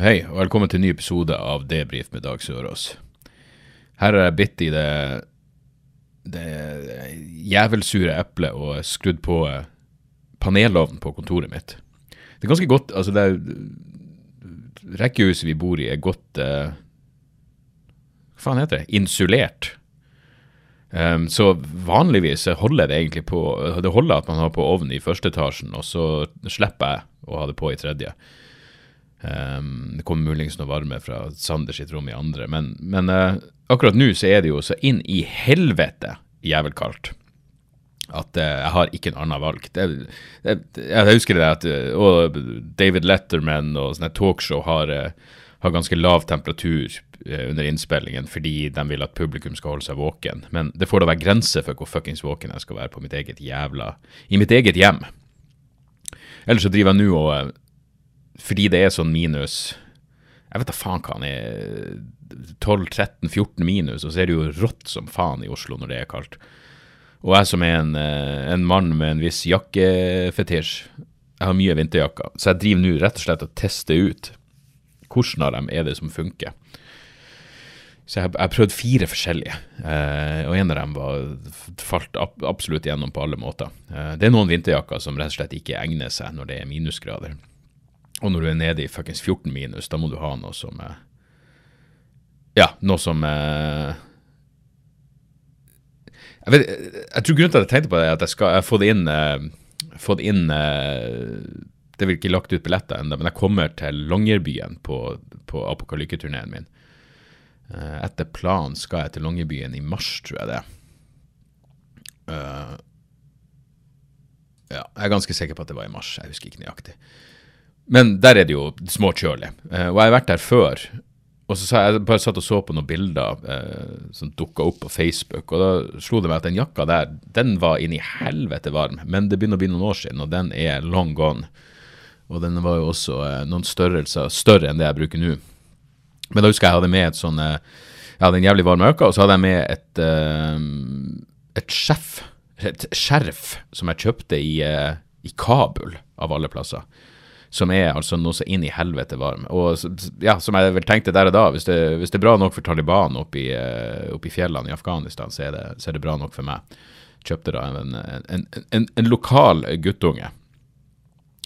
Hei, og velkommen til en ny episode av Debrif med Dag Sørås. Her er jeg bitt i det, det jævelsure eplet og skrudd på eh, panelovnen på kontoret mitt. Det er ganske godt Altså, det Rekkehuset vi bor i, er godt eh, Hva faen heter det? Insulert. Um, så vanligvis holder det egentlig på Det holder at man har på ovnen i første etasjen, og så slipper jeg å ha det på i tredje. Um, det kommer muligens noe varme fra Sander sitt rom i andre, men, men eh, akkurat nå så er det jo så inn i helvete jævelkaldt at eh, jeg har ikke en annen valg. Det, det, jeg husker det at og David Letterman og sånne talkshow har, har ganske lav temperatur under innspillingen fordi de vil at publikum skal holde seg våken. Men det får da være grenser for hvor fuckings våken jeg skal være på mitt eget jævla I mitt eget hjem. Ellers så driver jeg nå og Fordi det er sånn minus Jeg vet da faen hva han er 12-13-14 minus, og så er det jo rått som faen i Oslo når det er kaldt. Og jeg som er en, eh, en mann med en viss jakkefetisj, jeg har mye vinterjakker, så jeg driver nå rett og slett og tester ut hvordan av dem er det som funker. Så jeg har prøvd fire forskjellige, eh, og en av dem var, falt ab absolutt gjennom på alle måter. Eh, det er noen vinterjakker som rett og slett ikke egner seg når det er minusgrader. Og når du er nede i fuckings 14 minus, da må du ha noe som eh, Ja, noe som eh, jeg, vet, jeg tror grunnen til at jeg tenkte på det, er at jeg skal jeg har fått inn, eh, fått inn eh, Det blir ikke lagt ut billetter ennå, men jeg kommer til Longyearbyen på, på apokalykketurneen min. Eh, etter planen skal jeg til Longyearbyen i mars, tror jeg det. Uh, ja, jeg er ganske sikker på at det var i mars. Jeg husker ikke nøyaktig. Men der er det jo småkjølig. Eh, og jeg har vært der før. Og så sa jeg bare satt og så på noen bilder eh, som dukka opp på Facebook, og da slo det meg at den jakka der, den var inn i helvete varm. Men det begynner å bli noen år siden, og den er long gone. Og den var jo også eh, noen størrelser større enn det jeg bruker nå. Men da husker jeg jeg hadde med et sånn eh, Jeg hadde en jævlig varm øke, og så hadde jeg med et eh, et skjerf, et skjerf som jeg kjøpte i, eh, i Kabul, av alle plasser som er altså noe så inn i helvete varm. Og ja, som jeg vel tenkte der og da, hvis det, hvis det er bra nok for Taliban oppe i, eh, oppe i fjellene i Afghanistan, så er, det, så er det bra nok for meg. Kjøpte da en, en, en, en lokal guttunge.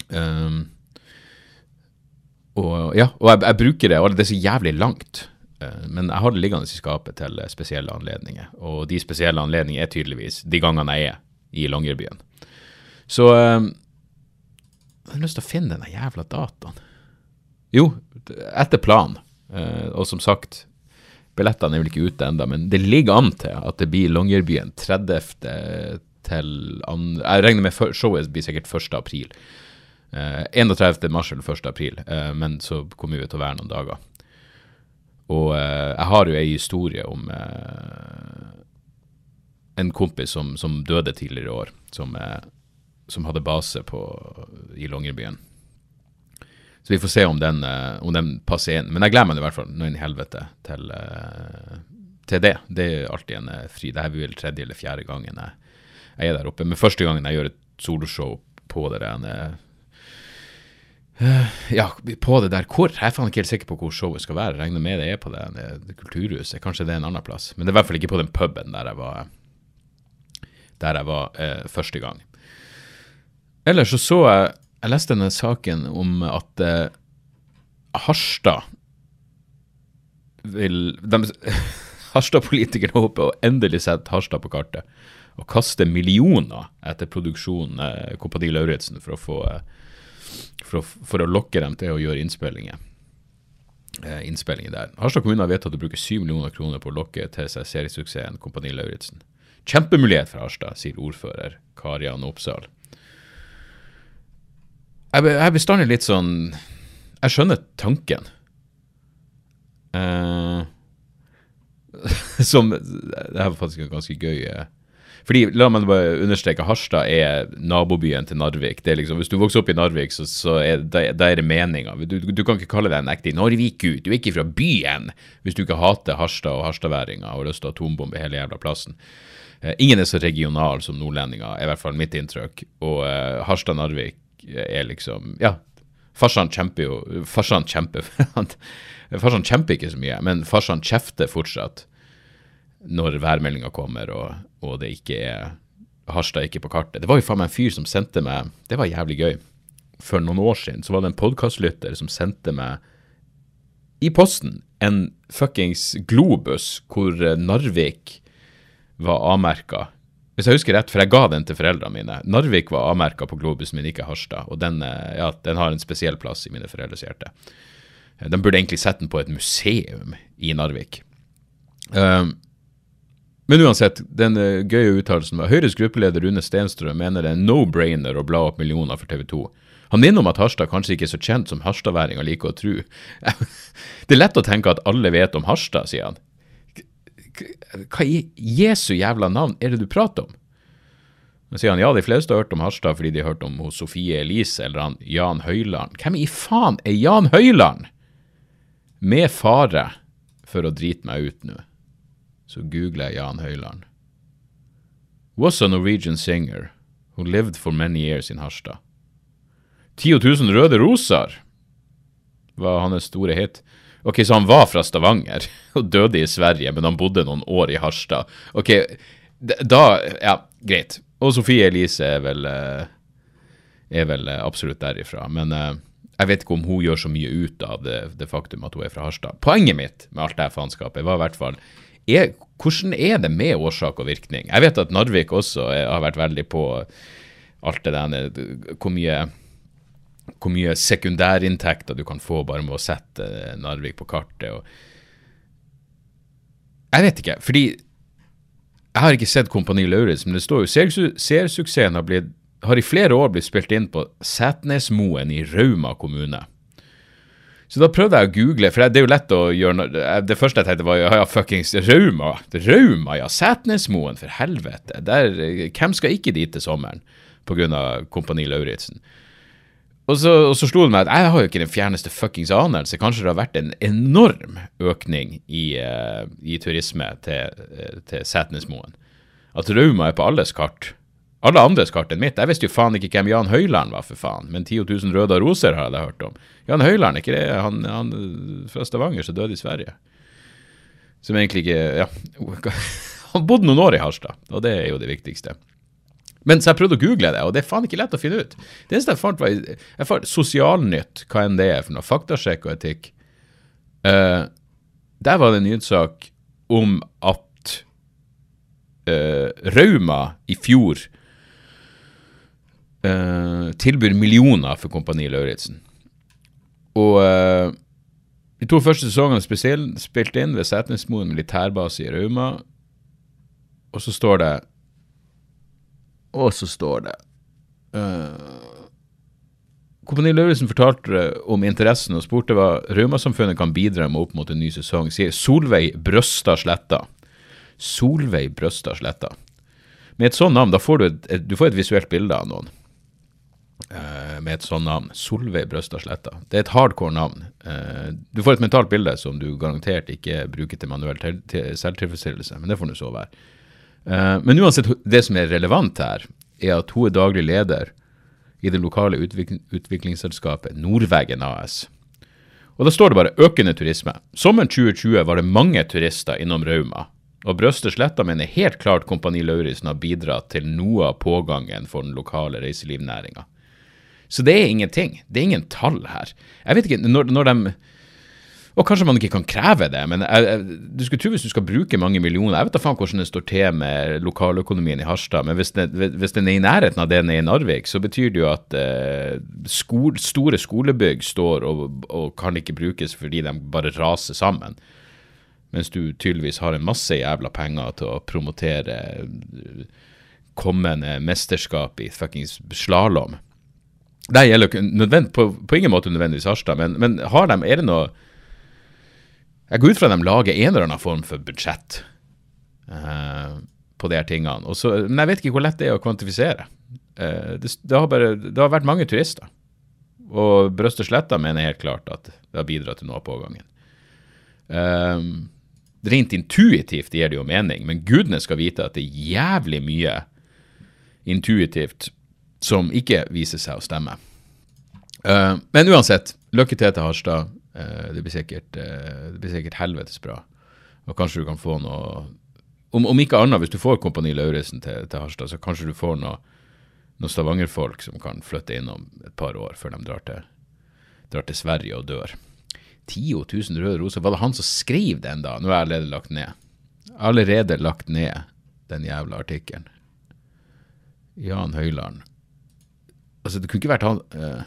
Um, og ja, og jeg, jeg bruker det, og det er så jævlig langt. Eh, Men jeg har det liggende i skapet til spesielle anledninger. Og de spesielle anledningene er tydeligvis de gangene jeg er i Longyearbyen. Så eh, jeg har lyst til å finne denne jævla dataen. Jo, etter planen. Eh, og som sagt, billettene er vel ikke ute ennå, men det ligger an til at det blir Longyearbyen 30. til an- Jeg regner med showet blir sikkert 1. april. Eh, 31. mars eller 1. april, eh, men så kommer vi til å være noen dager. Og eh, jeg har jo ei historie om eh, en kompis som, som døde tidligere i år, som, eh, som hadde base på, i Longyearbyen. Så vi får se om den, eh, om den passer inn. Men jeg gleder meg i hvert fall noe inn i helvete til, eh, til det. Det er alltid en eh, fri. Dette blir vel tredje eller fjerde gangen jeg, jeg er der oppe. Men første gangen jeg gjør et soloshow på det der ja, på det der hvor? Jeg er faen ikke helt sikker på hvor showet skal være. Jeg regner med det er på det, det, det kulturhuset. Kanskje det er en annen plass. Men det er i hvert fall ikke på den puben der jeg var, der jeg var eh, første gang. Ellers så så jeg Jeg leste denne saken om at eh, Harstad vil Harstad-politikerne håper å endelig sette Harstad på kartet og kaste millioner etter produksjonen eh, Kompani Lauritzen for eh, for for å lokke dem til å gjøre innspillinger. Eh, innspillinger der. Harstad kommune har vedtatt å bruke 7 millioner kroner på å lokke til seg seriesuksessen Kompani Lauritzen. Kjempemulighet for Harstad, sier ordfører Karian Oppsal. Jeg er bestandig litt sånn Jeg skjønner tanken. Uh, som Det her var faktisk en ganske gøy uh, fordi, La meg bare understreke, Harstad er nabobyen til Narvik. Det er liksom, Hvis du vokser opp i Narvik, så, så er, det, det meninga. Du, du, kan ikke kalle deg en ekte Narvik-gutt. Du er ikke fra byen hvis du ikke hater Harstad og harstadværinger og har lyst til å atombombe hele jævla plassen. Eh, ingen er så regional som nordlendinger, er i hvert fall mitt inntrykk. Og eh, Harstad-Narvik er liksom Ja, farsan kjemper jo Farsan kjemper Farsan kjemper ikke så mye, men farsan kjefter fortsatt når værmeldinga kommer og, og, det ikke er Harstad ikke på kartet. Det var jo faen meg en fyr som sendte meg Det var jævlig gøy. For noen år siden så var det en podkastlytter som sendte meg i posten en fuckings globus hvor Narvik var avmerka. Hvis jeg husker rett, for jeg ga den til foreldrene mine. Narvik var avmerka på globusen min, ikke Harstad. Og den, ja, den har en spesiell plass i mine foreldres hjerte. De burde egentlig sette den på et museum i Narvik. Um, men uansett, den uh, gøye uttalelsen var Høyres gruppeleder Rune Stenstrøm mener det er no-brainer å bla opp millioner for TV 2. Han minner om at Harstad kanskje ikke er så kjent som harstadværinger liker å tro. det er lett å tenke at alle vet om Harstad, sier han. Hva i Jesu jævla navn er det du prater om? Så sier han ja, de fleste har hørt om Harstad fordi de har hørt om Sofie Elise eller han Jan Høyland. Hvem i faen er Jan Høyland? Med fare for å drite meg ut nå så googler jeg Jan Høyland. Was a Norwegian singer who lived for many years in Harstad. 10 000 røde roser var hans store hit. Ok, så han var fra Stavanger og døde i Sverige, men han bodde noen år i Harstad. Ok, da Ja, greit. Og Sofie Elise er vel, eh, er vel eh, absolutt derifra. Men uh, jeg vet ikke om hun gjør så mye ut av det, det faktum at hun er fra Harstad. Poenget mitt med alt det faenskapet var i hvert fall er, hvordan er det med årsak og virkning? Jeg vet at Narvik også er, har vært veldig på alt det der hvor mye, hvor mye sekundærinntekter du kan få bare med å sette Narvik på kartet. Og jeg vet ikke, fordi jeg har ikke sett Kompani Lauritz, men det står jo seersuksessen har, har i flere år blitt spilt inn på Setnesmoen i Rauma kommune. Så da prøvde jeg å google, for det er jo lett å gjøre Det første jeg tenkte, var ja, fuckings Rauma. Rauma, ja. Setnesmoen, for helvete. Der, hvem skal ikke dit til sommeren pga. Kompani Lauritzen? Og så, og så, slo det meg at jeg har jo ikke den fjerneste fuckings anelse. Kanskje det har vært en enorm økning i, uh, i turisme til, uh, til Setnesmoen. At Rauma er på alles kart alle andres kart enn mitt. Jeg visste jo faen ikke hvem Jan Høyland var, for faen. Men 10 000 røde roser har jeg hørt om. Jan Høyland, ikke det han, han fra Stavanger som døde i Sverige? Som egentlig ikke Ja. Han bodde noen år i Harstad, og det er jo det viktigste. Men så jeg prøvde å google det, og det er faen ikke lett å finne ut. Det eneste jeg fant, var jeg fant Sosialnytt, hva enn det er for noe. Faktasjekk og etikk. Uh, der var det en nyhetssak om at uh, Rauma i fjor uh, tilbyr millioner for Kompani Lauritzen. Og uh, de to første sesongene spesielt spilt inn ved Setnesmoen militærbase i Rauma. Og så står det Og så står det uh, Kompani Lauritzen fortalte om interessen og spurte hva Raumasamfunnet kan bidra med opp mot en ny sesong, sier Solveig Brøsta Sletta. Solveig Brøsta Sletta. Med et sånt navn, da får du et, et, du får et visuelt bilde av noen. Uh, med et sånt navn. Solveig Brøsta Sletta. Det er et hardcore navn. Uh, du får et mentalt bilde som du garantert ikke bruker til manuell selvtilfredsstillelse, men det får nå så være. Uh, men uansett, det som er relevant her, er at hun er daglig leder i det lokale utvik utviklingsselskapet Nordveggen AS. Og da står det bare 'økende turisme'. Sommeren 2020 var det mange turister innom Rauma. Og Brøste Sletta mener helt klart Kompani Lauritzen har bidratt til noe av pågangen for den lokale reiselivnæringa. Så det er ingenting. Det er ingen tall her. Jeg vet ikke, når, når de og kanskje man ikke kan kreve det, men jeg, jeg, du skulle tro hvis du skal bruke mange millioner Jeg vet da faen hvordan det står til med lokaløkonomien i Harstad, men hvis, det, hvis, den er i nærheten av det den er i Narvik, så betyr det jo at eh, skol, store skolebygg står og, og, kan ikke brukes fordi de bare raser sammen. Mens du tydeligvis har en masse jævla penger til å promotere eh, kommende mesterskap i fuckings slalåm. Det gjelder jo på, på, ingen måte nødvendigvis Harstad, men, men har de, er det noe Jeg går ut fra at de lager en eller annen form for budsjett uh, på de her tingene. Også, men jeg vet ikke hvor lett det er å kvantifisere. Uh, det, det, har bare, det har vært mange turister. Og Brøst og Sletta mener helt klart at det har bidratt til noe av pågangen. Um, rent intuitivt gir det jo mening, men gudene skal vite at det er jævlig mye intuitivt som ikke viser seg å stemme. Uh, men uansett, lykke til til Harstad. Uh, det, blir sikkert, uh, det blir sikkert helvetes bra. Og kanskje du kan få noe Om, om ikke annet, hvis du får Kompani Lauritzen til, til, Harstad, så kanskje du får noe, noen Stavanger-folk som kan flytte innom et par år før de drar til, drar til Sverige og dør. 10 000 røde roser. Var det han som skrev den da? Nå er jeg allerede lagt ned. Allerede lagt ned den jævla artikkelen. Jan Høyland. Altså, det kunne ikke vært han uh,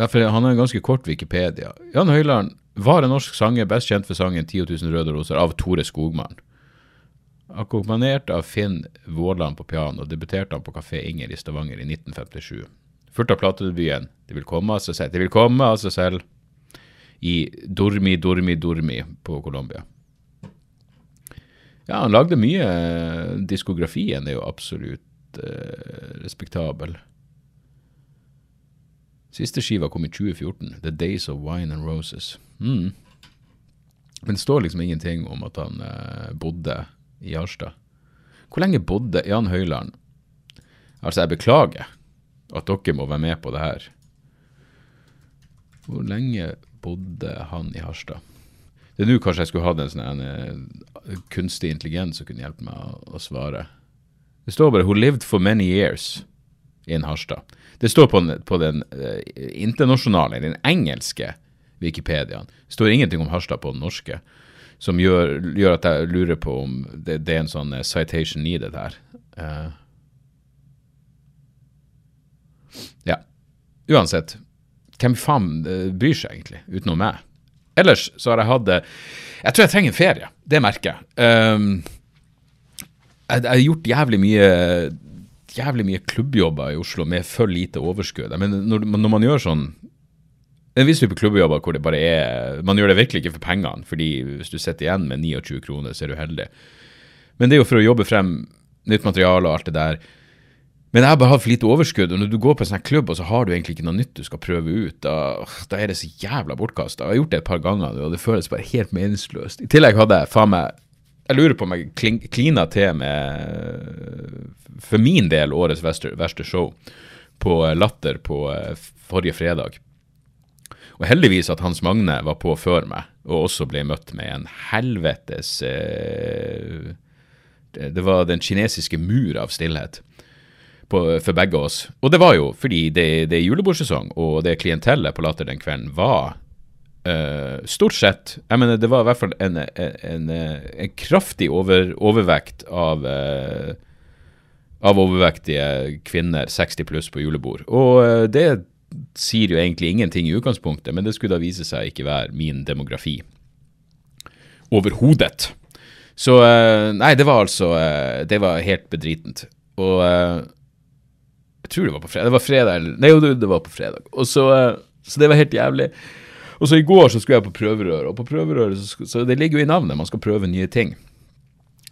Ja, for Han har en ganske kort Wikipedia. Jan Høyland var en norsk sanger best kjent for sangen 10 000 røde roser av Tore Skogmann. Akkompagnert av Finn Våland på piano debuterte han på Kafé Inger i Stavanger i 1957. Fulgt av platedebuten 'Det vil komme av seg selv', det vil komme av seg selv i Dormi, Dormi, Dormi på Colombia. Ja, han lagde mye. Diskografien er jo absolutt eh, respektabel. Siste skiva kom i 2014, The Days of Wine and Roses. Mm. Men det står liksom ingenting om at han eh, bodde i Harstad. Hvor lenge bodde Jan Høyland Altså, jeg beklager at dere må være med på det her. Hvor lenge bodde han i Harstad? Det er nå kanskje jeg skulle hatt en sånn uh, kunstig intelligens som kunne hjelpe meg å, å, svare. Det står bare 'Who lived for many years' in Harstad. Det står på, den, på den eh, internasjonale, den engelske Wikipediaen. Det står ingenting om Harstad på den norske, som gjør, gjør at jeg lurer på om det, det er en sånn eh, citation needed her. Uh, ja. Uansett, hvem faen bryr seg egentlig, utenom meg? Ellers så har jeg hatt Jeg tror jeg trenger en ferie. Det merker jeg. Um, jeg, jeg har gjort jævlig mye jævlig mye klubbjobber i Oslo med for lite overskudd. Men når, når man gjør sånn en viss type klubbjobber hvor det bare er Man gjør det virkelig ikke for pengene, fordi hvis du sitter igjen med 29 kroner, så er du heldig. Men det er jo for å jobbe frem nytt materiale og alt det der. Men jeg har bare hatt for lite overskudd, og når du går på en sånn klubb og så har du egentlig ikke noe nytt du skal prøve ut, da, da er det så jævla bortkasta. Jeg har gjort det et par ganger, og det føles bare helt meningsløst. I tillegg hadde jeg faen meg Jeg lurer på om jeg klina til med for min del årets verste, verste show på Latter på eh, forrige fredag. Og heldigvis at Hans Magne var på før meg, og også ble møtt med en helvetes eh, Det var den kinesiske mur av stillhet på, for begge oss. Og det var jo fordi det, det er julebordsesong, og det klientellet på Latter den kvelden var Uh, stort sett jeg mener Det var i hvert fall en, en, en, en kraftig over, overvekt av uh, av overvektige kvinner 60 pluss på julebord. Og uh, det sier jo egentlig ingenting i utgangspunktet, men det skulle da vise seg ikke være min demografi overhodet. Så Nei, det var altså Det var helt bedritent. Og jeg tror det var på fredag. Det var fredag Nei, jo, det, var på fredag. Og så, så det var helt jævlig. Og så i går så skulle jeg på prøverøret, og på prøverøret så, så det ligger jo i navnet, man skal prøve nye ting.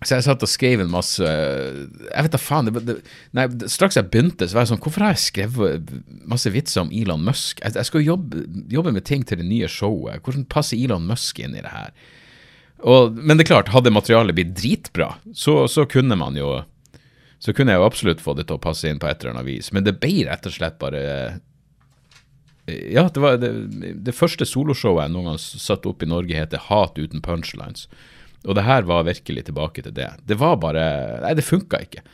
Så jeg satt og skrev en masse Jeg vet da faen. Det, det, nei, straks jeg begynte, så var jeg sånn Hvorfor har jeg skrevet masse vitser om Elon Musk? Jeg, jeg skal jobbe, jobbe, med ting til det nye showet. Hvordan passer Elon Musk inn i det her? Og, men det er klart, hadde materialet blitt dritbra, så, så, kunne man jo Så kunne jeg jo absolutt få det til å passe inn på et eller annet vis. Men det ble rett og slett bare ja, det var det, det første soloshowet jeg noen gang satt opp i Norge, heter Hat uten punchlines. Og det her var virkelig tilbake til det. Det var bare Nei, det funka ikke.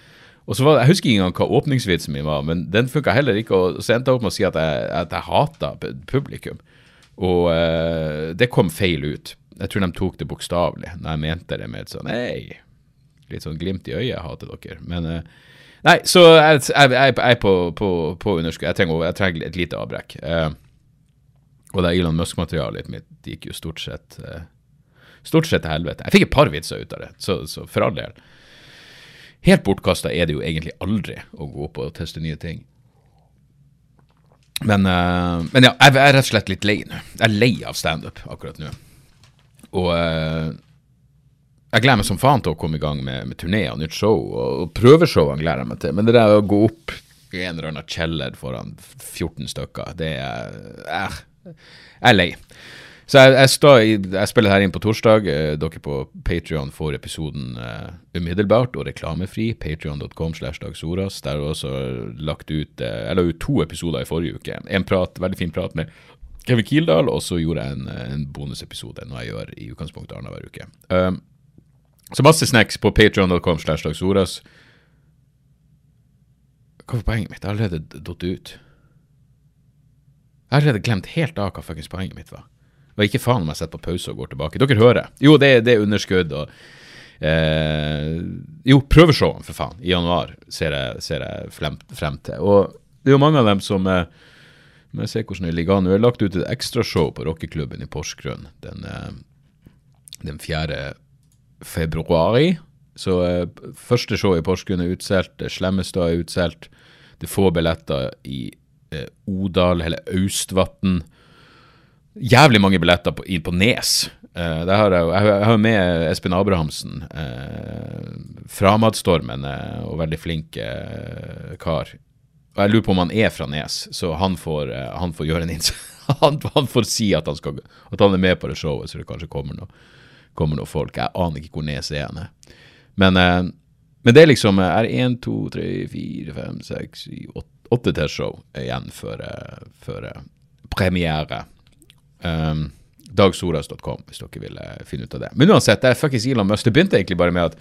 Og så var, Jeg husker ikke engang hva åpningsvitsen min var, men den funka heller ikke. Og så endte jeg opp med å si at jeg, at jeg hata publikum. Og uh, det kom feil ut. Jeg tror de tok det bokstavelig når jeg mente det med et sånn Hei, litt sånn glimt i øyet, jeg hater dere. Men uh, Nei, så jeg, er på, på, på underskudd. Jeg trenger, jeg trenger et lite avbrekk. Uh, og det Elon Musk-materialet mitt gikk jo stort sett uh, Stort sett til helvete. Jeg fikk et par vitser ut av det, så, så for all del. Helt bortkasta er det jo egentlig aldri å gå opp og teste nye ting. Men, uh, men ja, jeg, jeg er rett og slett litt lei nå. Jeg er lei av standup akkurat nå. Og jeg gleder meg som faen til å komme i gang med, med turné og nytt show. Og, og prøveshowene gleder jeg meg til. Men det der å gå opp i en eller annen kjeller foran 14 stykker, det er eh, Jeg er lei. Så jeg, jeg, stå, jeg, spiller her inn på torsdag. Eh, dere på Patrion får episoden uh, umiddelbart og reklamefri. Patrion.com slash dagsoras. Der jeg også lagt ut uh, Jeg la ut to episoder i forrige uke. En prat, veldig fin prat med Kevin Kildahl, og så gjorde jeg en, en bonusepisode, noe jeg gjør i utgangspunktet annenhver uke. Um, så masse snacks på patreon.com slash dagsoras. Hva var poenget mitt? Jeg har allerede datt ut. Jeg har allerede glemt helt av hva fuckings poenget mitt var. Og ikke faen om jeg setter på pause og går tilbake. Dere hører. Jo, det, det er underskudd og eh, Jo, prøveshowene, for faen, i januar ser jeg, ser jeg frem, frem, til. Og det er jo mange av dem som eh, jeg se hvordan det ligger an. Vi har lagt ut et ekstrashow på rockeklubben i Porsgrunn den, eh, den 4. februari. Så eh, første show i Porsgrunn er utsolgt. Slemmestad er utsolgt. Det er få billetter i eh, Odal, hele Austvatn jævlig mange billetter på, på Nes. Uh, har jeg, jeg, har med Espen Abrahamsen. Uh, Framadstormen uh, og veldig flink uh, kar. Og Jeg lurer på om han er fra Nes, så han får, han får gjøre en innsats. han, han, får si at han, skal, at han, er med på det showet, så det kanskje kommer noe, kommer noen folk. Jeg aner ikke hvor Nes er. Men, men det er liksom Jeg 1, 2, 3, 4, 5, 6, 7, 8, 8 til show igjen før, før premiere. Um, dagsoras.com, hvis dere vil uh, finne ut av det. Men uansett, det er fuckings Elon Musk. Det begynte egentlig bare med at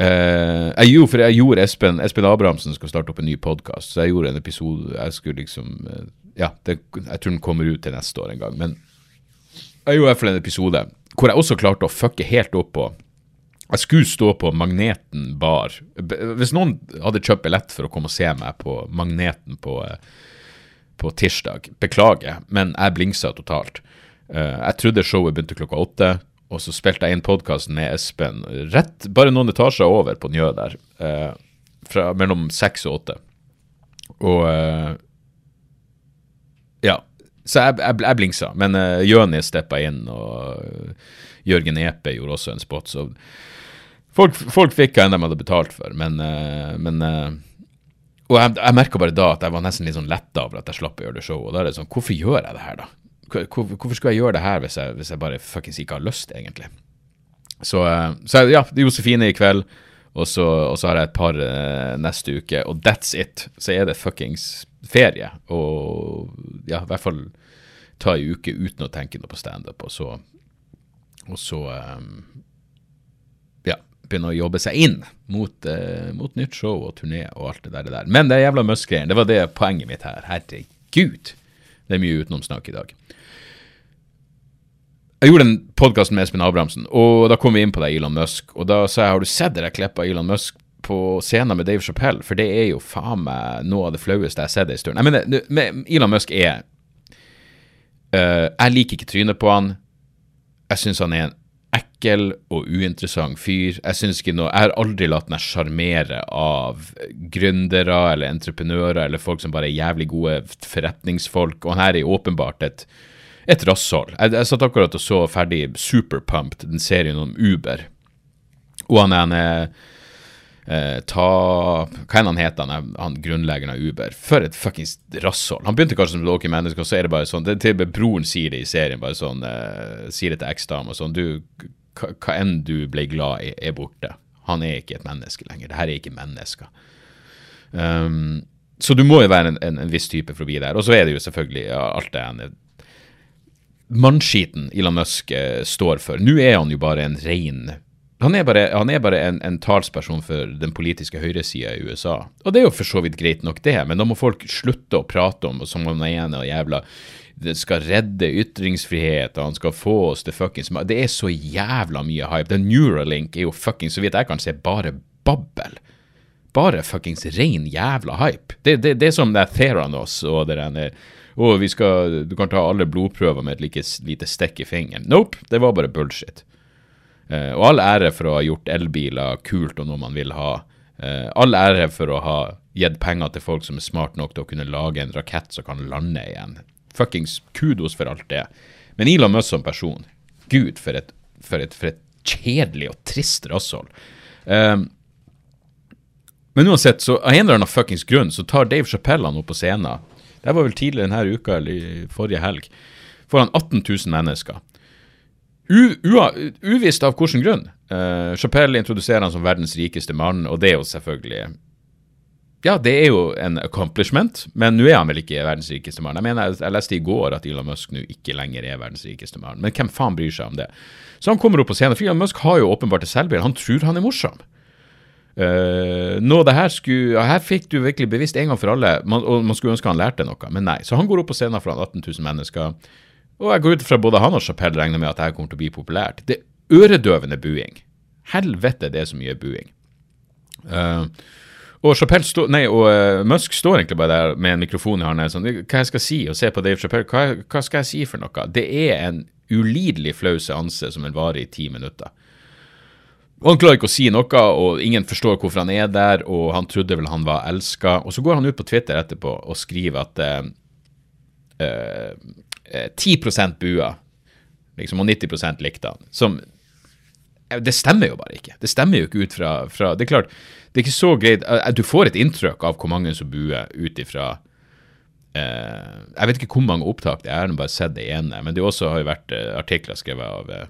uh, jeg, gjorde, for jeg gjorde Espen, Espen Abrahamsen skal starte opp en ny podkast, så jeg gjorde en episode Jeg skulle liksom uh, Ja, det, jeg tror den kommer ut til neste år en gang. Men jeg gjorde i hvert fall en episode hvor jeg også klarte å fucke helt opp på jeg skulle stå på Magneten bar. Hvis noen hadde kjøpt billett for å komme og se meg på Magneten på uh, på tirsdag. Beklager, men jeg blingsa totalt. Uh, jeg trodde showet begynte klokka åtte, og så spilte jeg inn podkasten med Espen rett bare noen etasjer over på Njø der. Uh, fra mellom seks og åtte. Og Ja. Så jeg, jeg, jeg blingsa. Men uh, Jøni steppa inn, og Jørgen Epe gjorde også en spot. Så folk, folk fikk hva enn de hadde betalt for, men, men og jeg, jeg merka bare da at jeg var nesten litt sånn letta over at jeg slapp å gjøre det showet. Og da er det sånn, hvorfor gjør jeg det her, da? Hvor, hvorfor skulle jeg gjøre det her hvis jeg, hvis jeg bare fuckings ikke har lyst, egentlig? Så, eh, så ja, Josefine i kveld, og så, og så, har jeg et par uh, neste uke, og that's it. Så er det fuckings ferie. Og ja, i hvert fall ta ei uke uten å tenke noe på standup, og så, og så um, begynne å jobbe seg inn mot, uh, mot nytt show og turné og alt det der. Det der. Men det er jævla Musk-greiene, det var det poenget mitt her. Herregud. Det er mye utenomsnakk i dag. Jeg gjorde en podkast med Espen Abrahamsen, og da kom vi inn på det Elon Musk. Og da sa jeg har du sett det klippet av Elon Musk på scenen med Dave Chappelle? For det er jo faen meg noe av det flaueste jeg har sett en stund. Jeg mener, Elon Musk er uh, Jeg liker ikke trynet på han. Jeg syns han er en ekkel og uinteressant fyr. Jeg syns ikke noe, jeg har aldri latt meg sjarmere av gründere eller entreprenører eller folk som bare er jævlig gode forretningsfolk, og han her er åpenbart et, et rasshold. Jeg, jeg satt akkurat og så ferdig Superpumped, den serien om Uber, og han er en eh, ta Hva enn han heter, han, han grunnleggeren av Uber? For et fuckings rasshold. Han begynte kanskje som dere menneske, og så er det bare sånn det, Til broren sier det i serien, bare sånn eh, Sier det til eksdama sånn Du, hva enn du ble glad i, er borte. Han er ikke et menneske lenger. Det her er ikke mennesker. Um, så du må jo være en, en, en, viss type for å bli der. Og så er det jo selvfølgelig ja, alt det ene Mannskiten Elon Musk eh, står for. Nå er han jo bare en rein han er bare, han er bare en, en, talsperson for den politiske høyresida i USA. Og det er jo for så vidt greit nok, det, men da må folk slutte å prate om som om han og jævla det skal redde ytringsfrihet, og han skal få oss til fuckings Det er så jævla mye hype. Den Neuralink er jo fuckings, så vidt jeg kan se, bare babbel. Bare fuckings rein jævla hype. Det, det, det er som det er Theranos og det der vi skal, Du kan ta alle blodprøver med et like, lite stikk i fingeren. Nope, det var bare bullshit. Uh, og all ære for å ha gjort elbiler kult og noe man vil ha. Uh, all ære for å ha gitt penger til folk som er smart nok til å kunne lage en rakett som kan lande igjen. Fuckings kudos for alt det. Men Elon Musk som person, gud, for et, for et, for et kjedelig og trist rasshold. Um, men uansett, så av en eller annen fuckings grunn så tar Dave Chappelle han opp på scenen. Det var vel tidligere denne uka, eller forrige helg. Foran 18 000 mennesker. U, uvisst av hvilken grunn. Uh, Chappelle introduserer han som verdens rikeste mann, og det er jo selvfølgelig Ja, det er jo en accomplishment, men nå er han vel ikke verdens rikeste mann. Jeg mener, jeg leste i går at Elon Musk nå ikke lenger er verdens rikeste mann, men hvem faen bryr seg om det? Så han kommer opp på scenen, for Elon Musk har jo åpenbart et selvbilde. Han tror han er morsom. Uh, nå det her skulle, her fikk du virkelig bevisst en gang for alle, man, og man skulle ønske han lærte noe, men nei. Så han går opp på scenen foran 18 000 mennesker. Og jeg går ut fra både han og Chapelle regner med at dette kommer til å bli populært. Det er øredøvende buing. Helvete, det er så mye buing. Uh, og stå, nei, og uh, Musk står egentlig bare der med en mikrofon i hånda sånn, hva jeg skal si, og se på Dave Chappelle, hva, hva, skal jeg si for noe? Det er en ulidelig flau seanse som vil vare i ti minutter. Og Han klarer ikke å si noe, og ingen forstår hvorfor han er der, og han trodde vel han var elska. Og så går han ut på Twitter etterpå og skriver at uh, 10 eh, bua, liksom, og 90 likte han. Som Det stemmer jo bare ikke. Det stemmer jo ikke ut fra, fra Det er klart, det er ikke så greit eh, Du får et inntrykk av hvor mange som buer ut ifra eh, Jeg vet ikke hvor mange opptak det er, jeg har bare sett det ene. Men det også har jo vært eh, artikler skrevet av eh,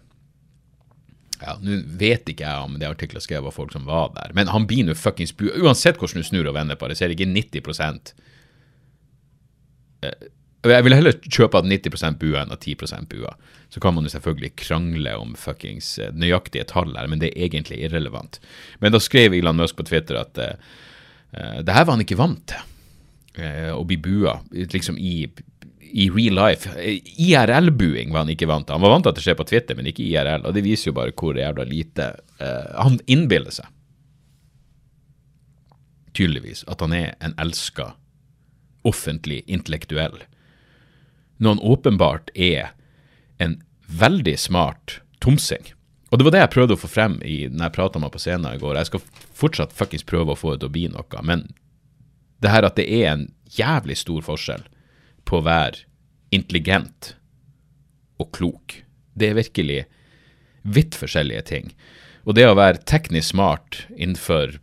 ja, Nå vet ikke jeg om det artikler skrevet av folk som var der, men han blir nå fuckings bua. Uansett hvordan du snur og vender på det, så er det ikke 90 eh, jeg vil heller kjøpe at 90 bua enn at 10% bua. Så kan man jo selvfølgelig krangle om fuckings eh, nøyaktige tall her, men det er egentlig irrelevant. Men da skrev Elon Musk på Twitter at uh, det her var han ikke vant til. Uh, å bli bua liksom i, i real life. IRL-buing var han ikke vant til. Han var vant til at det skjer på Twitter, men ikke IRL. Og det viser jo bare hvor jævla lite uh, han innbiller seg. Tydeligvis at han er en elska offentlig intellektuell når han åpenbart er en veldig smart tomsing. Og det var det jeg prøvde å få frem i, når jeg prata med ham på scenen i går. Jeg skal fortsatt fuckings prøve å få det til å bli noe, men det her at det er en jævlig stor forskjell på å være intelligent og klok, det er virkelig vidt forskjellige ting. Og det å være teknisk smart innenfor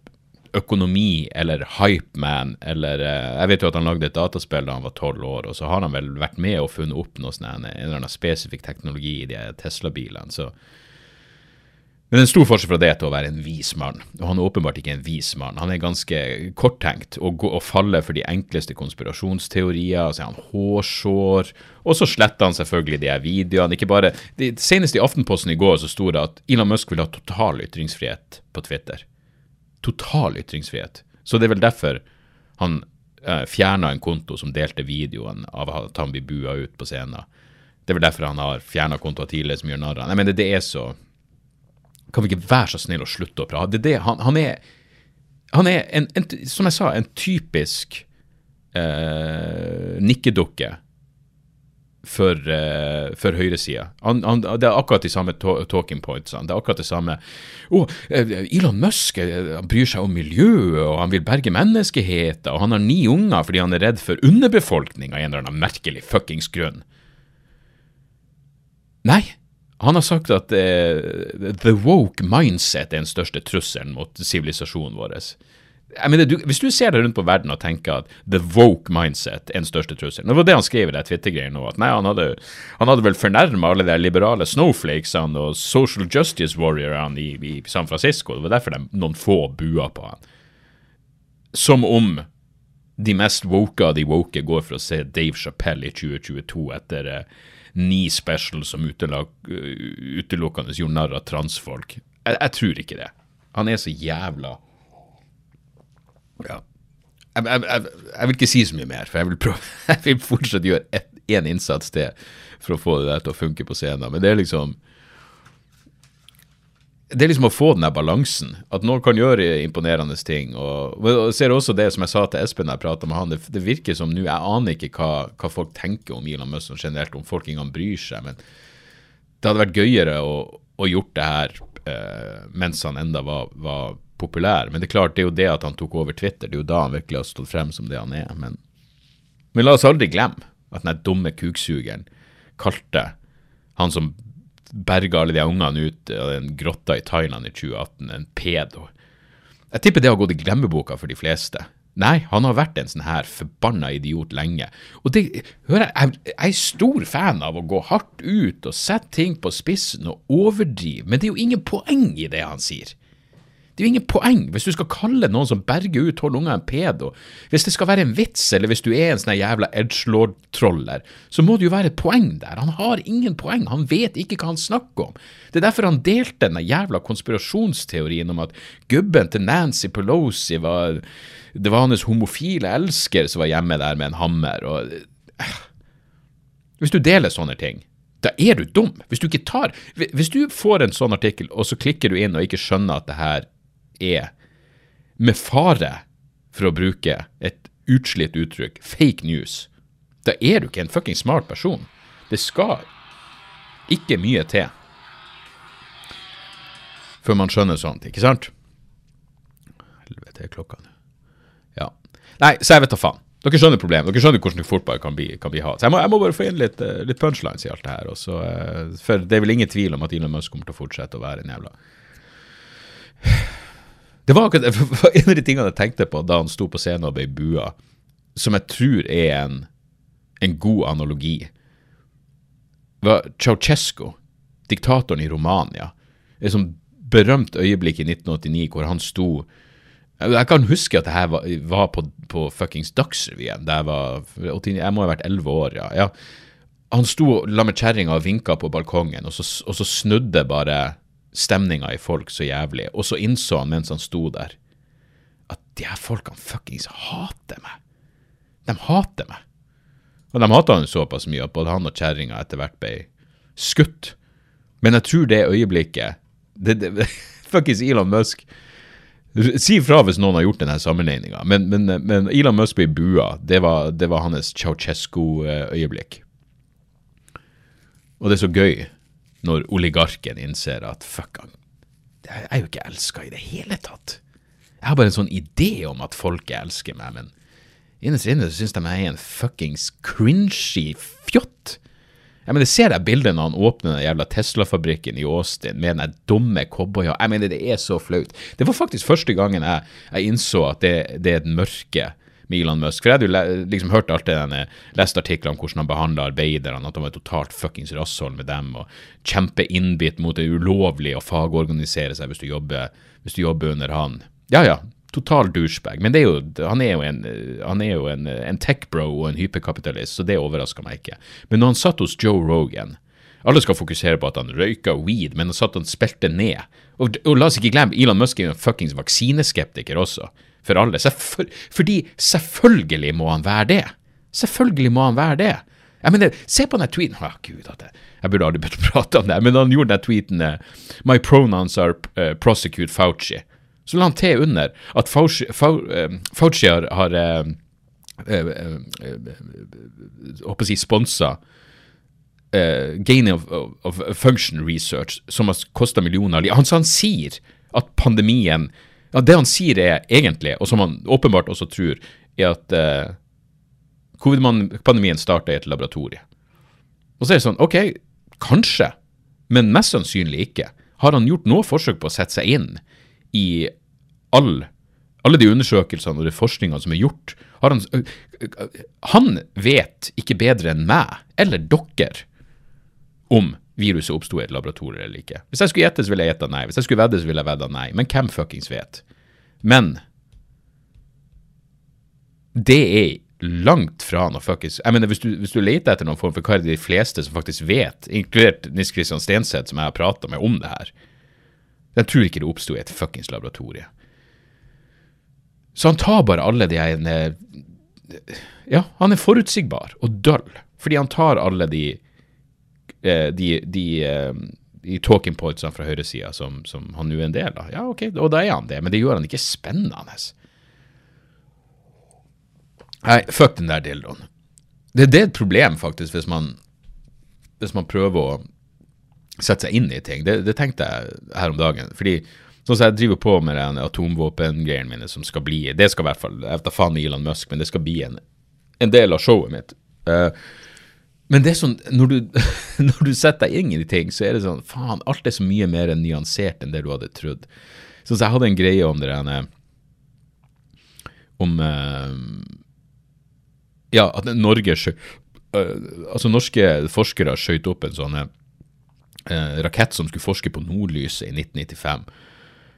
økonomi eller hypeman eller eh, Jeg vet jo at han lagde et dataspill da han var tolv år, og så har han vel vært med og funnet opp noe sånn, en eller annen spesifikk teknologi i de Tesla-bilene. så men det er en stor forskjell fra det til å være en vis mann. Og han er åpenbart ikke en vis mann. Han er ganske korttenkt og, og faller for de enkleste konspirasjonsteorier. Så er han hårsår. Og så sletter han selvfølgelig de her videoene. Ikke bare, det, Senest i Aftenposten i går så sto det at Elon Musk vil ha total ytringsfrihet på Twitter total ytringsfrihet. Så det er vel derfor han eh, fjerna en konto som delte videoen av at han blir bua ut på scenen. Det er vel derfor han har fjerna kontoer tidligere som gjør narr av ham. Det, det er så Kan vi ikke være så snill å slutte å prate? Det er det, han, han er, han er en, en, som jeg sa, en typisk eh, nikkedukke for, uh, for høyresida. Det er akkurat de samme talking points. Det er akkurat det samme oh, Elon Musk han bryr seg om miljøet, og han vil berge menneskeheten, og han har ni unger fordi han er redd for underbefolkning av en eller annen merkelig fuckings grunn. Nei, han har sagt at eh, the woke mindset er den største trusselen mot sivilisasjonen vår mener, du, Hvis du ser deg rundt på verden og tenker at the woke mindset er den største trusselen Det var det han skrev i det Twitter-greia nå, at nei, han hadde, han hadde vel fornærma alle de liberale snowflakesene og social justice warriorene i, i, San Francisco. Det var derfor de, noen få bua på han. Som om de mest woke av de woke går for å se Dave Chappelle i 2022 etter uh, ni specials som uh, utelukkende gjorde narr av transfolk. Jeg, jeg tror ikke det. Han er så jævla ja. Jeg, jeg, jeg, vil ikke si så mye mer, for jeg vil, prøve, jeg vil fortsatt gjøre én innsats til for å få det der til å funke på scenen. Men det er liksom det er liksom å få den der balansen. At noen kan gjøre imponerende ting. Og, og ser også det som jeg sa til Espen da jeg prata med han, det, det, virker som nå Jeg aner ikke hva, hva, folk tenker om Elon Musk generelt, om folk engang bryr seg. Men det hadde vært gøyere å, å gjort det her eh, mens han enda var, var populær. Men det er klart, det er jo det at han tok over Twitter, det er jo da han virkelig har stått frem som det han er. Men, men la oss aldri glemme at den dumme kuksugeren kalte han som berga alle de ungene ut av den grotta i Thailand i 2018, en pedo. Jeg tipper det har gått i glemmeboka for de fleste. Nei, han har vært en sånn her forbanna idiot lenge. Og det, hør jeg, jeg er stor fan av å gå hardt ut og sette ting på spissen og overdrive, men det er jo ingen poeng i det han sier. Det er jo ingen poeng hvis du skal kalle noen som berger ut tolv unger, en pedo. Hvis det skal være en vits, eller hvis du er en sånn jævla edgelord-troller, så må det jo være et poeng der. Han har ingen poeng, han vet ikke hva han snakker om. Det er derfor han delte den jævla konspirasjonsteorien om at gubben til Nancy Pelosi var Det var hans homofile elsker som var hjemme der med en hammer. og... Hvis du deler sånne ting, da er du dum. Hvis du ikke tar Hvis du får en sånn artikkel, og så klikker du inn og ikke skjønner at det her er, med fare for å bruke et utslitt uttrykk, fake news, da er du ikke en fucking smart person. Det skal ikke mye til før man skjønner sånt, ikke sant? Helvete, er klokka nå. Ja. Nei, så jeg vet da faen. Dere skjønner problemet. Dere skjønner hvordan fotball kan bli, kan bli hatt. Så jeg må, jeg må, bare få inn litt, eh, litt, punchlines i alt det her. Også, eh, for det er vel ingen tvil om at Elon Musk kommer til å fortsette å være en jævla Det var akkurat en av de tingene jeg tenkte på da han sto på scenen og ble bua, som jeg tror er en, en god analogi. Var Ceaucescu, diktatoren i Romania. Et sånt berømt øyeblikk i 1989 hvor han sto jeg kan huske at det her var, var på, på fuckings Dagsrevyen. Jeg, jeg må ha vært elleve år, ja. ja. Han sto la med kjerringa og vinka på balkongen, og så, og så snudde bare stemninga i folk så jævlig. Og så innså han mens han sto der, at de her folkene fuckings hater meg. De hater meg. Og de hata han såpass mye at både han og kjerringa etter hvert ble skutt. Men jeg tror det øyeblikket det, det, Fuckings Elon Musk Si ifra hvis noen har gjort denne sammenligninga, men, men, men, Elon Musk ble bua. Det var, det var hans Ceaucescu-øyeblikk. Og det er så gøy når oligarken innser at fuck, han jeg er jo ikke elska i det hele tatt. Jeg har bare en sånn idé om at folket elsker meg, men innerst inne syns de jeg er en fuckings cringy fjott. Jeg mener, Ser jeg bildet når han åpner den jævla Tesla-fabrikken i Austin med den dumme cowboya? Jeg mener, det er så flaut. Det var faktisk første gangen jeg, jeg innså at det, det, er et mørke Elon Musk. For jeg hadde jo liksom hørt alt det denne, lest artikler om hvordan han behandla arbeiderne, at han var totalt fuckings rasshold med dem, og kjempeinnbitt mot det ulovlige å fagorganisere seg hvis du jobber, hvis du jobber under han. Ja ja, total douchebag. Men er jo, han er jo, en, er jo en, en tech-bro og en hyperkapitalist, så det overrasker meg ikke. Men når han satt hos Joe Rogan Alle skal fokusere på at han røyka weed, men han satt og spilte ned. Og, og la oss ikke glemme, Elon Musk er jo en fuckings vaksineskeptiker også, for alle. Selvføl fordi selvfølgelig må han være det. Selvfølgelig må han være det. Jeg mener, Se på den tweeten Å, gud, at jeg, jeg burde aldri begynt å prate om det, men han gjorde den tweeten uh, My pronouns are uh, prosecute Fauci så la han til under at Fauci, Fauci har, har eh, eh, eh, si sponsa uh, Gain of, of, Function Research, som har kosta millioner. Han, han sier at pandemien ja, Det han sier er egentlig, og som han åpenbart også tror, er at eh, covid-pandemien starta i et laboratorie. Og så er det sånn, OK, kanskje, men mest sannsynlig ikke. Har han gjort noe forsøk på å sette seg inn i all, alle de undersøkelsene og de forskningene som er gjort. Han, han, vet ikke bedre enn meg, eller dere, om viruset oppsto i et laboratorium eller ikke. Hvis jeg skulle gjette, så ville jeg gjette nei. Hvis jeg skulle vedde, så ville jeg vedda nei. Men hvem fuckings vet? Men det er langt fra noe fuckings Jeg mener, hvis du, hvis du leter etter noen form for hva er det de fleste som faktisk vet, inkludert Nils Kristian Stenseth, som jeg har prata med om det her, jeg tror ikke det oppsto i et fuckings laboratorie. Så han tar bare alle de ene Ja, han er forutsigbar og døll, fordi han tar alle de eh, de, de, eh, de talking pointsene fra høyresida som, som han nå er en del av. Ja, ok, og da er han det, men det gjør han ikke spennende. Nei, fuck den der dildoen. Det, det er et problem, faktisk, hvis man, hvis man prøver å sette seg inn i ting. Det, det tenkte jeg her om dagen. Fordi Sånn som jeg driver på med den atomvåpengreiene mine som skal bli Det skal i hvert fall Jeg vet da faen Elon Musk, men det skal bli en, en del av showet mitt. Uh, men det er sånn, når du, når du setter deg inn i ting, så er det sånn Faen, alt er så mye mer nyansert enn det du hadde trodd. Så jeg hadde en greie om det der Om uh, Ja, at Norge uh, Altså, norske forskere skjøt opp en sånn rakett som skulle forske på nordlyset i 1995.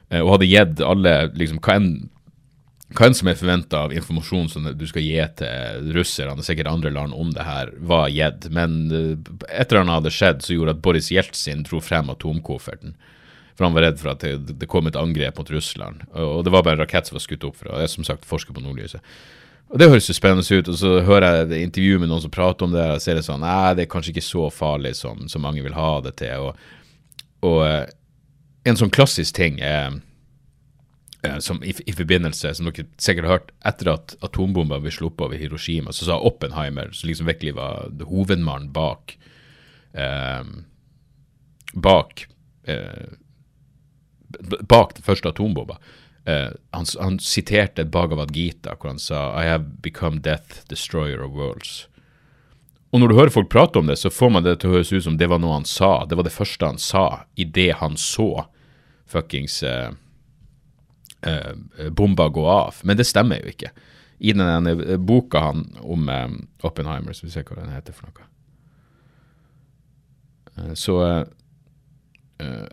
Eh, og hadde gitt alle liksom, hva enn hva enn som er forventa av informasjon som du skal gi til russerne, og sikkert andre land om det her, var gitt. Men eh, et eller annet hadde skjedd som gjorde at Boris Jeltsin dro frem atomkofferten. For han var redd for at det, kom et angrep mot Russland. Og det var bare en rakett som var skutt opp fra, jeg som sagt forsker på nordlyset. Og Det høres jo spennende ut, og så hører jeg et intervju med noen som prater om det, og ser det sånn Nei, det er kanskje ikke så farlig som, som mange vil ha det til. Og, og eh, en sånn klassisk ting er som i, i, forbindelse, som dere sikkert har hørt, etter at atombomba ble sluppet over Hiroshima, så sa Oppenheimer, som liksom virkelig var hovedmannen bak eh, bak eh, bak den første atombomba. Eh, han, han, siterte Bhagavad Gita, hvor han sa I have become death, destroyer of worlds. Og når du hører folk prate om det, så får man det til å høres ut som det var noe han sa. Det var det første han sa i det han så fuckings uh, uh, bomba gå av. Men det stemmer jo ikke. I den boka han om eh, Oppenheimer, så vi ser hva den heter for noe. så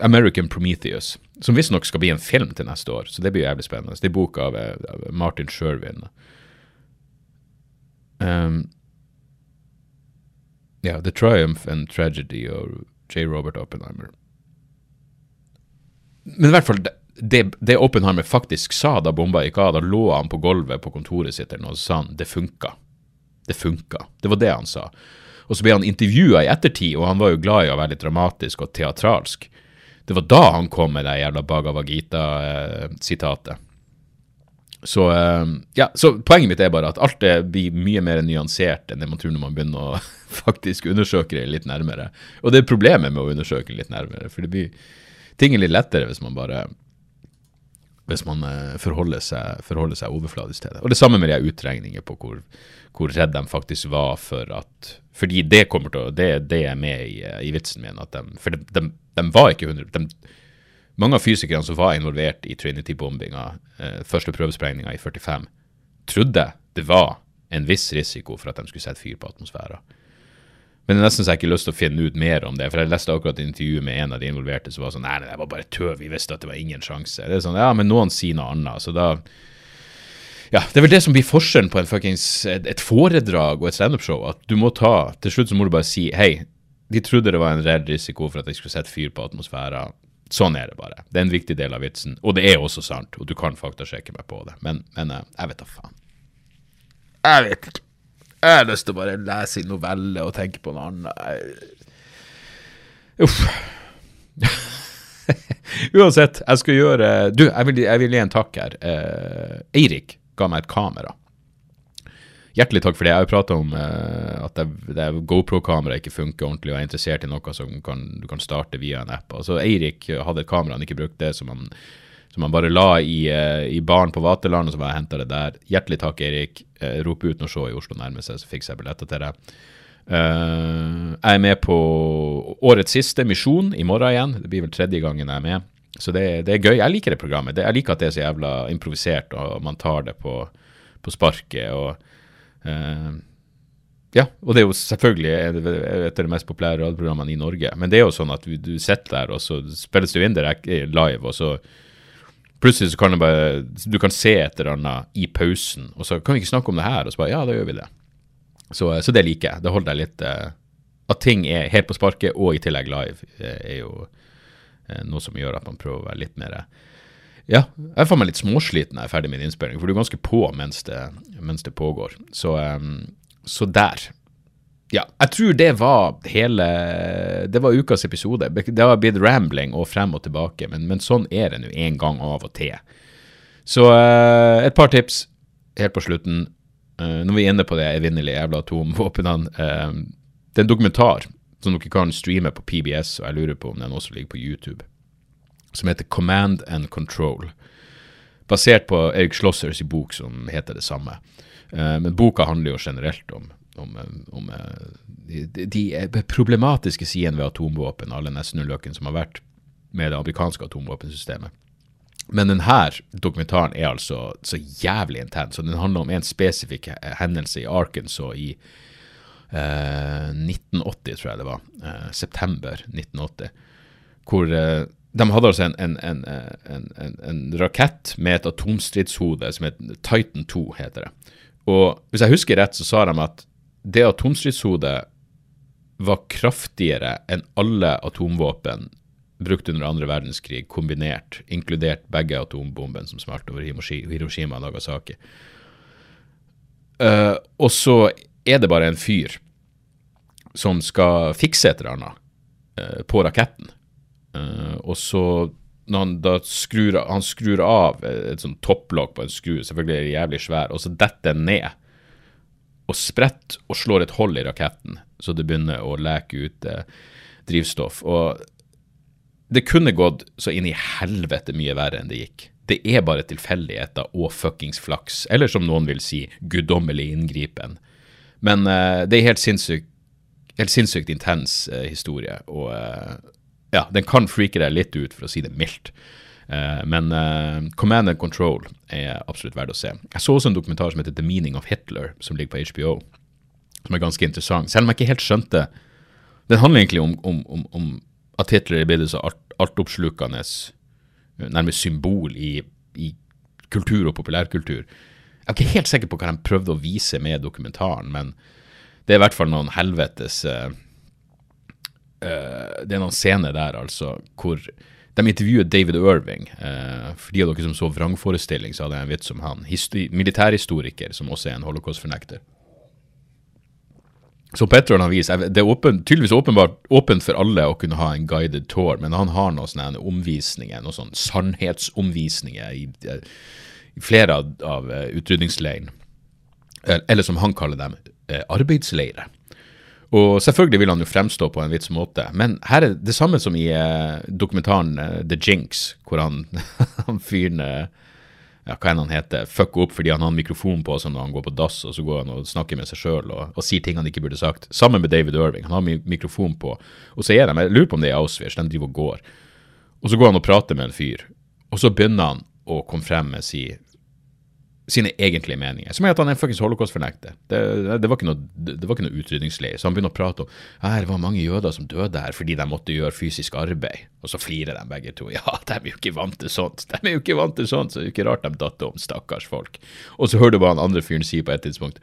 American Prometheus, som visstnok skal bli en film til neste år, så det blir jævlig spennende. Det er boka av, av Martin Sherwin. Um, yeah, The Triumph and Tragedy av J. Robert Oppenheimer. Men i hvert fall, det, det Oppenheimer faktisk sa da bomba gikk av, da lå han på gulvet på kontoret sitt og sa han det funka. Det funka. Det var det han sa. Og så ble han intervjua i ettertid, og han var jo glad i å være litt dramatisk og teatralsk. Det var da han kom med det jævla Bhagavad Gita-sitatet. Så, eh, ja, så poenget mitt er bare at alt det blir mye mer nyansert enn det man tror når man begynner å faktisk undersøke det litt nærmere. Og det er problemet med å undersøke det litt nærmere. for det blir ting er litt lettere hvis man bare hvis man eh, forholder seg, forholder seg overfladisk til det. Og det samme med de utregninger på hvor, hvor redd de faktisk var for at Fordi det kommer til å, det, det er med i, i, vitsen min. at de, For de, de, de var ikke 100 de, Mange av fysikerne som var involvert i Trinity-bombinga, eh, første prøvesprengninga i 45, trodde det var en viss risiko for at de skulle sette fyr på atmosfæren. Men er nesten så jeg ikke lyst til å finne ut mer om det. For jeg leste akkurat et intervju med en av de involverte som var sånn Nei, det var bare tøv. Vi visste at det var ingen sjanse. Det er sånn, Ja, men noen sier noe annet. Så da Ja, det er vel det som blir forskjellen på fuckings, et, foredrag og et standup-show. At du må ta Til slutt så må du bare si Hei, de trodde det var en redd risiko for at jeg skulle sette fyr på atmosfæren. Sånn er det bare. Det er en viktig del av vitsen. Og det er også sant, og du kan faktasjekke meg på det. Men, men eh, jeg vet da faen. Jeg vet ikke. Jeg har lyst til å bare lese en novelle og tenke på noe annet. Uff. Uansett, jeg skal gjøre Du, jeg vil, jeg vil gi en takk her. Eh, Eirik ga meg et kamera. Hjertelig takk for det. Jeg har jo prata om eh, at GoPro-kameraet ikke funker ordentlig, og er interessert i noe som kan, du kan starte via en app. Altså, Eirik hadde et kamera han ikke brukte, som han som han bare la i, uh, i baren på Vaterland, og så var jeg henta det der. Hjertelig takk, Erik. Uh, rop ut når showet i Oslo nærmer seg, så fikser jeg billetter til deg. Uh, jeg er med på årets siste misjon i morgen igjen. Det blir vel tredje gangen jeg er med. Så det, det er gøy. Jeg liker det programmet. Det, jeg liker at det er så jævla improvisert, og man tar det på, på sparket. og uh, ja, og det er jo selvfølgelig et av de mest populære radioprogrammene i Norge. Men det er jo sånn at du, du sitter der, og så spilles det jo inn direkte live, og så Plutselig så kan du bare Du kan se et eller annet i pausen, og så kan vi ikke snakke om det her, og så bare Ja, da gjør vi det. Så, så det liker jeg. Det holder deg litt uh, At ting er helt på sparket, og i tillegg live, eh, er jo noe som gjør at man prøver å være litt mer Ja, jeg får meg litt småsliten når jeg er ferdig med innspilling, for du er ganske på mens det, mens det pågår. Så, så der. Ja, jeg tror det var hele Det var ukas episode. Det har blitt rambling og frem og tilbake, men, men sånn er det nå en gang av og til. Så uh, et par tips helt på slutten. Uh, når vi er inne på det evinnelige jævla atomvåpnene uh, Det er en dokumentar som dere kan streame på PBS, og jeg lurer på om den også ligger på YouTube. som heter Command and Control. Basert på Erik Schlossers bok som heter det samme. Men boka handler jo generelt om, om, om uh, de, de, problematiske sidene ved atomvåpen, alle nesten-ulykkene som har vært med det amerikanske atomvåpensystemet. Men denne dokumentaren er altså så jævlig intens, og den handler om en spesifikk hendelse i Arkansas i eh, 1980, tror jeg det var. Eh, september 1980. Hvor eh, de hadde altså en, en, en, en, rakett med et atomstridshode som het Titan 2, heter det. Og hvis jeg husker rett, så sa de at det atomstridshodet var kraftigere enn alle atomvåpen brukt under andre verdenskrig, kombinert, inkludert begge atombombene som smalt over Hiroshima og Nagasaki. Uh, og så er det bare en fyr som skal fikse et eller annet uh, på raketten. Uh, og så når han da skrur, han skrur av et sånt topplokk på en skru, selvfølgelig er det jævlig svær, og så detter den ned og spretter og slår et hold i raketten, så det begynner å leke ut drivstoff. Og det kunne gått så inn i helvete mye verre enn det gikk. Det er bare tilfeldigheter og fuckings flaks, eller som noen vil si, guddommelig inngripen. Men uh, det er helt sinnssykt, helt sinnssykt intens uh, historie, og uh, ja, den kan freake deg litt ut, for å si det mildt. Men Command and Control er absolutt verdt å se. Jeg så også en dokumentar som heter The Meaning of Hitler, som ligger på HBO, som er ganske interessant. Selv om jeg ikke helt skjønte Den handler egentlig om, om, om, om at Hitler er blitt så alt, altoppslukende nærmest symbol i, i, kultur og populærkultur. Jeg er ikke helt sikker på hva de prøvde å vise med dokumentaren, men det er i hvert fall noen helvetes uh, uh, Det er noen scener der, altså, hvor de intervjuet David Irving. Uh, for de av dere som så vrangforestilling, så hadde jeg en vits om han. militærhistoriker som også er en holocaust-fornekter. Så Petron har vist, Det er åpen, tydeligvis åpenbart åpent for alle å kunne ha en guided tour, men han har noen sånne omvisninger, noen sånne sannhetsomvisninger i, i flere av, av utrydningsleirene. utrydningsleiren. Eller som han kaller dem, eh, arbeidsleirer. Og selvfølgelig vil han jo fremstå på en vits måte, men her er det samme som i eh, dokumentaren The Jinx, hvor han, han fyren ja, hva enn han heter, fucker opp fordi han har en mikrofon på seg når han går på dass, og så går han og snakker med seg sjøl og, og, sier ting han ikke burde sagt. Sammen med David Irving. Han har mikrofon på. Og så er de, jeg lurer på om det er Auschwitz, de driver og går. Og så går han og prater med en fyr, og så begynner han å komme frem med si sine egentlige meninger. Som er at han er fuckings holocaust-fornekter. Det, det, var ikke noe, det var ikke noe utrydningsleie. Så han begynner å prate om det var mange jøder som døde her fordi de måtte gjøre fysisk arbeid. Og så flirer de begge to. Ja, de er jo ikke vant til sånt. De er jo ikke vant til sånt, så det er jo ikke rart de datt om, stakkars folk. Og så hører du hva han andre fyren sier på et tidspunkt.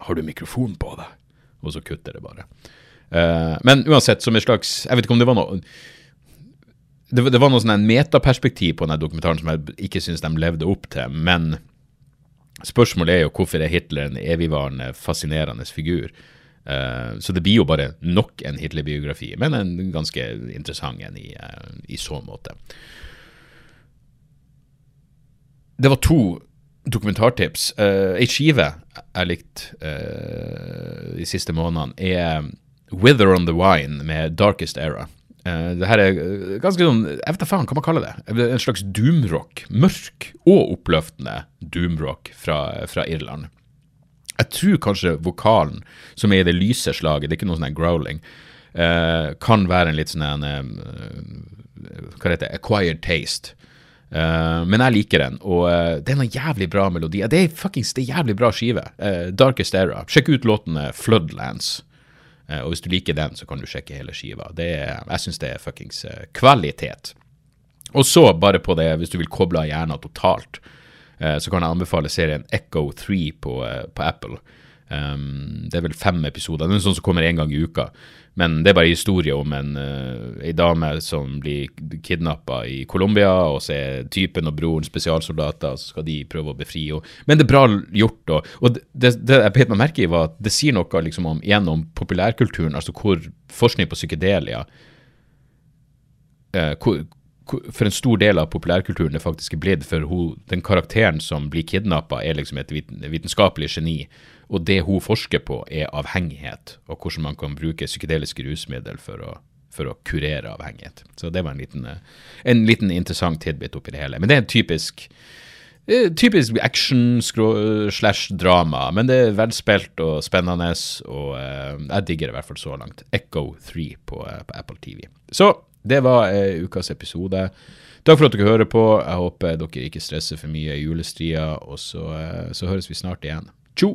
Har du mikrofon på deg? Og så kutter det bare. Uh, men uansett, som en slags Jeg vet ikke om det var noe det, det var noe sånn metaperspektiv på denne dokumentaren som jeg ikke syns de levde opp til, men Spørsmålet er jo hvorfor er Hitler en evigvarende, fascinerende figur? Uh, så det blir jo bare nok en Hitler-biografi, men en ganske interessant en i, uh, i så måte. Det var to dokumentartips. Uh, Ei skive jeg likte uh, de siste månedene, er Wither on the Wine med Darkest Era. Uh, det her er eh, ganske sånn Jeg vet da faen hva man kaller det. En slags doomrock. Mørk og oppløftende doomrock fra, fra Irland. Jeg tror kanskje vokalen, som er i det lyse slaget, det er ikke noe sånn growling, uh, kan være en litt sånn en Hva heter det? Acquired taste. Men jeg liker den, og det er noen jævlig bra melodier. Det er fuckings det er jævlig bra skive. Darkest Era. Sjekk ut låtene Floodlands. Eh, og hvis du liker den, så kan du sjekke hele skiva. Er, jeg syns det er fuckings eh, kvalitet. Og så, bare på det, hvis du vil koble av hjernen totalt, eh, så kan jeg anbefale serien Echo 3 på, på Apple. Um, det er vel fem episoder. Det er sånn som kommer én gang i uka. Men det er bare historie om en, uh, ei dame som blir kidnappa i Colombia, og så er typen og broren spesialsoldater, og så skal de prøve å befri henne. Men det er bra gjort. Og, og det, det, jeg bet meg merke i, var at det sier noe liksom om, gjennom populærkulturen, altså hvor forskning på psykedelia uh, for en stor del av populærkulturen det faktisk er blitt. For hun, den karakteren som blir kidnappa, er liksom et vitenskapelig geni. Og det hun forsker på, er avhengighet, og hvordan man kan bruke psykedeliske rusmidler for å, for å kurere avhengighet. Så det var en liten, eh, en liten interessant tidbit oppi det hele. Men det er en typisk eh, Typisk action slash drama, men det er velspilt og spennende, og uh, jeg digger det i hvert fall så langt. Echo 3 på, på Apple TV. Så det var uh, ukas episode. Takk for at dere hører på. Jeg håper dere ikke stresser for mye i julestria, og så, så høres vi snart igjen. Tjo